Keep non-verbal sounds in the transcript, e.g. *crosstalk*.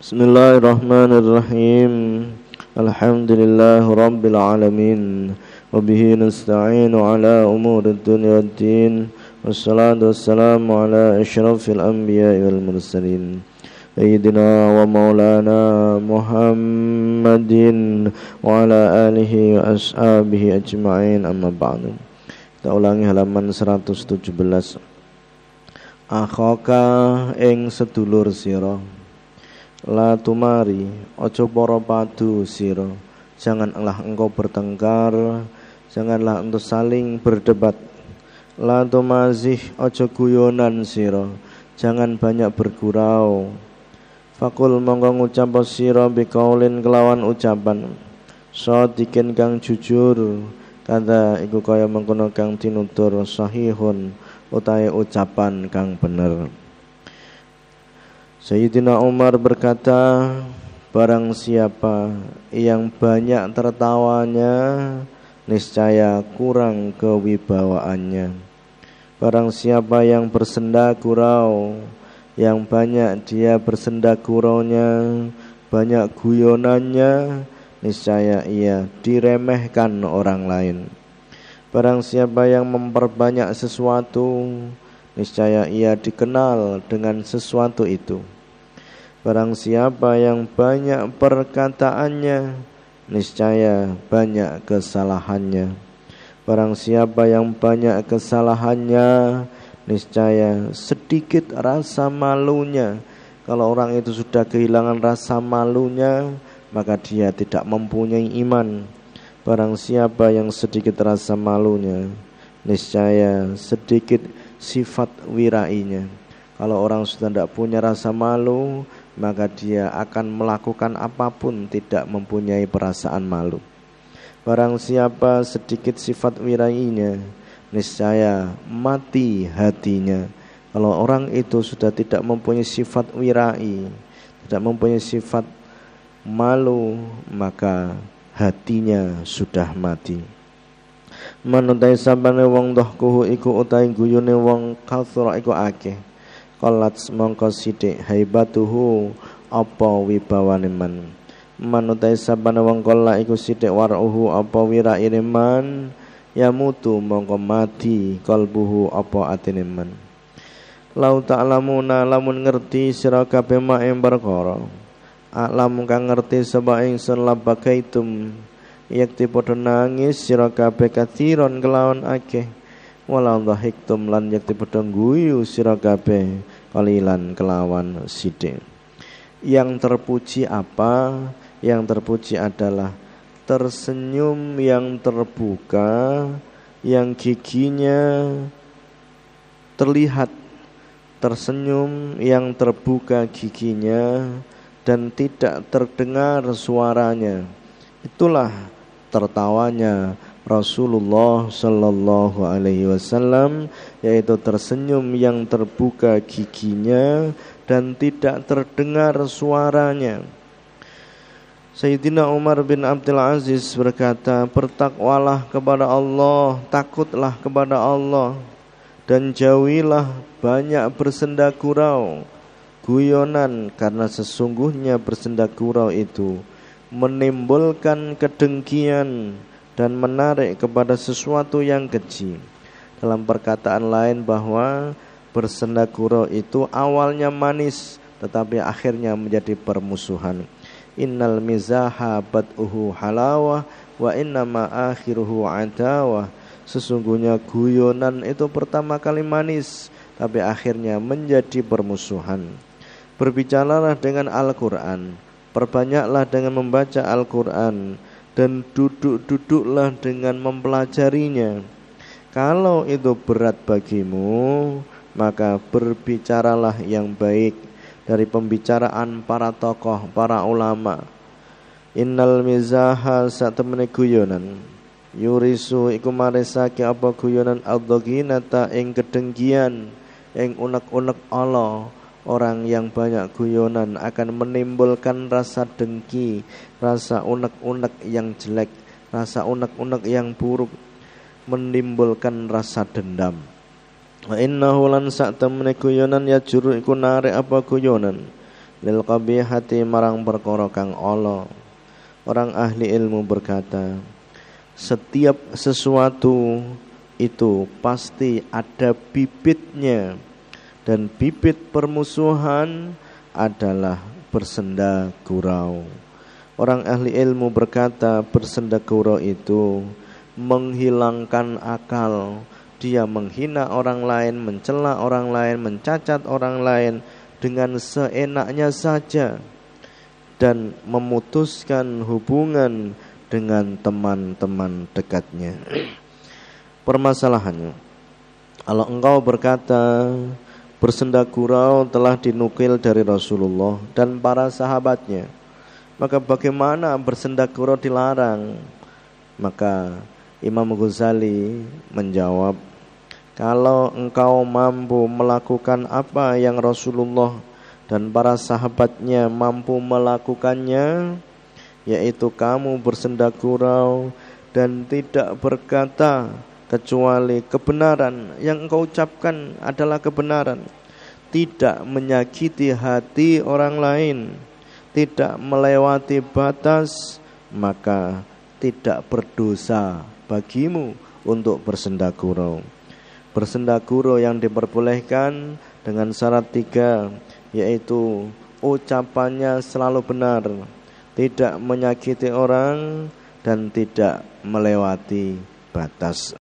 بسم الله الرحمن الرحيم الحمد لله رب العالمين وبه نستعين على أمور الدنيا والدين والصلاة والسلام على أشرف الأنبياء والمرسلين سيدنا ومولانا محمد وعلى آله وأصحابه أجمعين أما بعد Kita halaman 117 أخوك إن ستولور سيرو La tumari ojo para padu sira Janganlah engkau bertengkar Janganlah untuk saling berdebat. La tumazih ojo guyonan sira Jangan banyak bergurau. Fakul mongko ngucap sira bikaulin kelawan ucapan. Sadikin kang jujur. Kata iku kaya mengkono kang tinutur sahihun utai ucapan kang bener Sayyidina Umar berkata Barang siapa yang banyak tertawanya Niscaya kurang kewibawaannya. Barang siapa yang bersenda gurau Yang banyak dia bersenda guraunya Banyak guyonannya Niscaya ia diremehkan orang lain. Barang siapa yang memperbanyak sesuatu, niscaya ia dikenal dengan sesuatu itu. Barang siapa yang banyak perkataannya, niscaya banyak kesalahannya. Barang siapa yang banyak kesalahannya, niscaya sedikit rasa malunya. Kalau orang itu sudah kehilangan rasa malunya, maka dia tidak mempunyai iman. Barang siapa yang sedikit rasa malunya Niscaya sedikit sifat wirainya. Kalau orang sudah tidak punya rasa malu Maka dia akan melakukan apa pun tidak mempunyai perasaan malu. Barang siapa sedikit sifat wirainya Niscaya mati hatinya. Kalau orang itu sudah tidak mempunyai sifat wirai Tidak mempunyai sifat malu Maka hatinya sudah mati manutai sabane wong dohkuhu iku utai guyune wong kathura iku akeh. Qalat mongko sithik haibatuhu apa wibawane man? Manutai sabane wong kala iku sithik waruhu apa wiraine man? Ya mutu mongko mati kalbuhu apa atine man? Lau ta'lamuna lamun ngerti sira kabeh ing perkara. Alam kang ngerti sapa ingsun labakaitum yakti padha nangis sira kabeh kathiron kelawan akeh. Wala dhahiktum lan yakti padha guyu sira kabeh kalilan kelawan sithik. Yang terpuji apa? Yang terpuji adalah tersenyum yang terbuka yang giginya terlihat. Tersenyum yang terbuka giginya dan tidak terdengar suaranya. Itulah tertawanya Rasulullah Sallallahu Alaihi Wasallam yaitu tersenyum yang terbuka giginya dan tidak terdengar suaranya. Sayyidina Umar bin Abdul Aziz berkata, "Bertakwalah kepada Allah, takutlah kepada Allah, dan jauhilah banyak bersenda gurau." guyonan karena sesungguhnya bersendak gurau itu menimbulkan kedengkian dan menarik kepada sesuatu yang keji. Dalam perkataan lain bahwa bersendak gurau itu awalnya manis tetapi akhirnya menjadi permusuhan. Innal mizaha bad'uhu halawah wa innama akhiruhu adawah. Sesungguhnya guyonan itu pertama kali manis tapi akhirnya menjadi permusuhan. Berbicaralah dengan Al-Quran Perbanyaklah dengan membaca Al-Quran Dan duduk-duduklah dengan mempelajarinya. Kalau itu berat bagimu Maka berbicaralah yang baik Dari pembicaraan para tokoh, para ulama. Innal mizaha satemene guyonan. Yurisu iku maresake apa guyonan Al-Doginata ing kedengkian Ing unek-unek Allah Orang yang banyak guyonan akan menimbulkan rasa dengki, rasa unek-unek yang jelek, rasa unek-unek yang buruk, menimbulkan rasa dendam. Wa innahu lan sak temene guyonan ya juru iku narik apa guyonan. lil qabihati marang perkara kang ala orang ahli ilmu berkata setiap sesuatu itu pasti ada bibitnya dan bibit permusuhan adalah bersenda gurau. Orang ahli ilmu berkata bersenda gurau itu menghilangkan akal. Dia menghina orang lain, mencela orang lain, mencacat orang lain dengan seenaknya saja dan memutuskan hubungan dengan teman-teman dekatnya. *clears throat* Permasalahannya, kalau engkau berkata bersenda gurau telah dinukil dari Rasulullah dan para sahabatnya, maka bagaimana bersenda gurau dilarang? Maka Imam Ghazali menjawab, kalau engkau mampu melakukan apa yang Rasulullah dan para sahabatnya mampu melakukannya, yaitu kamu bersenda gurau dan tidak berkata kecuali kebenaran yang engkau ucapkan adalah kebenaran tidak menyakiti hati orang lain tidak melewati batas maka tidak berdosa bagimu untuk bersendagurau. Bersendagurau yang diperbolehkan dengan syarat tiga, yaitu ucapannya selalu benar, tidak menyakiti orang, dan tidak melewati batas.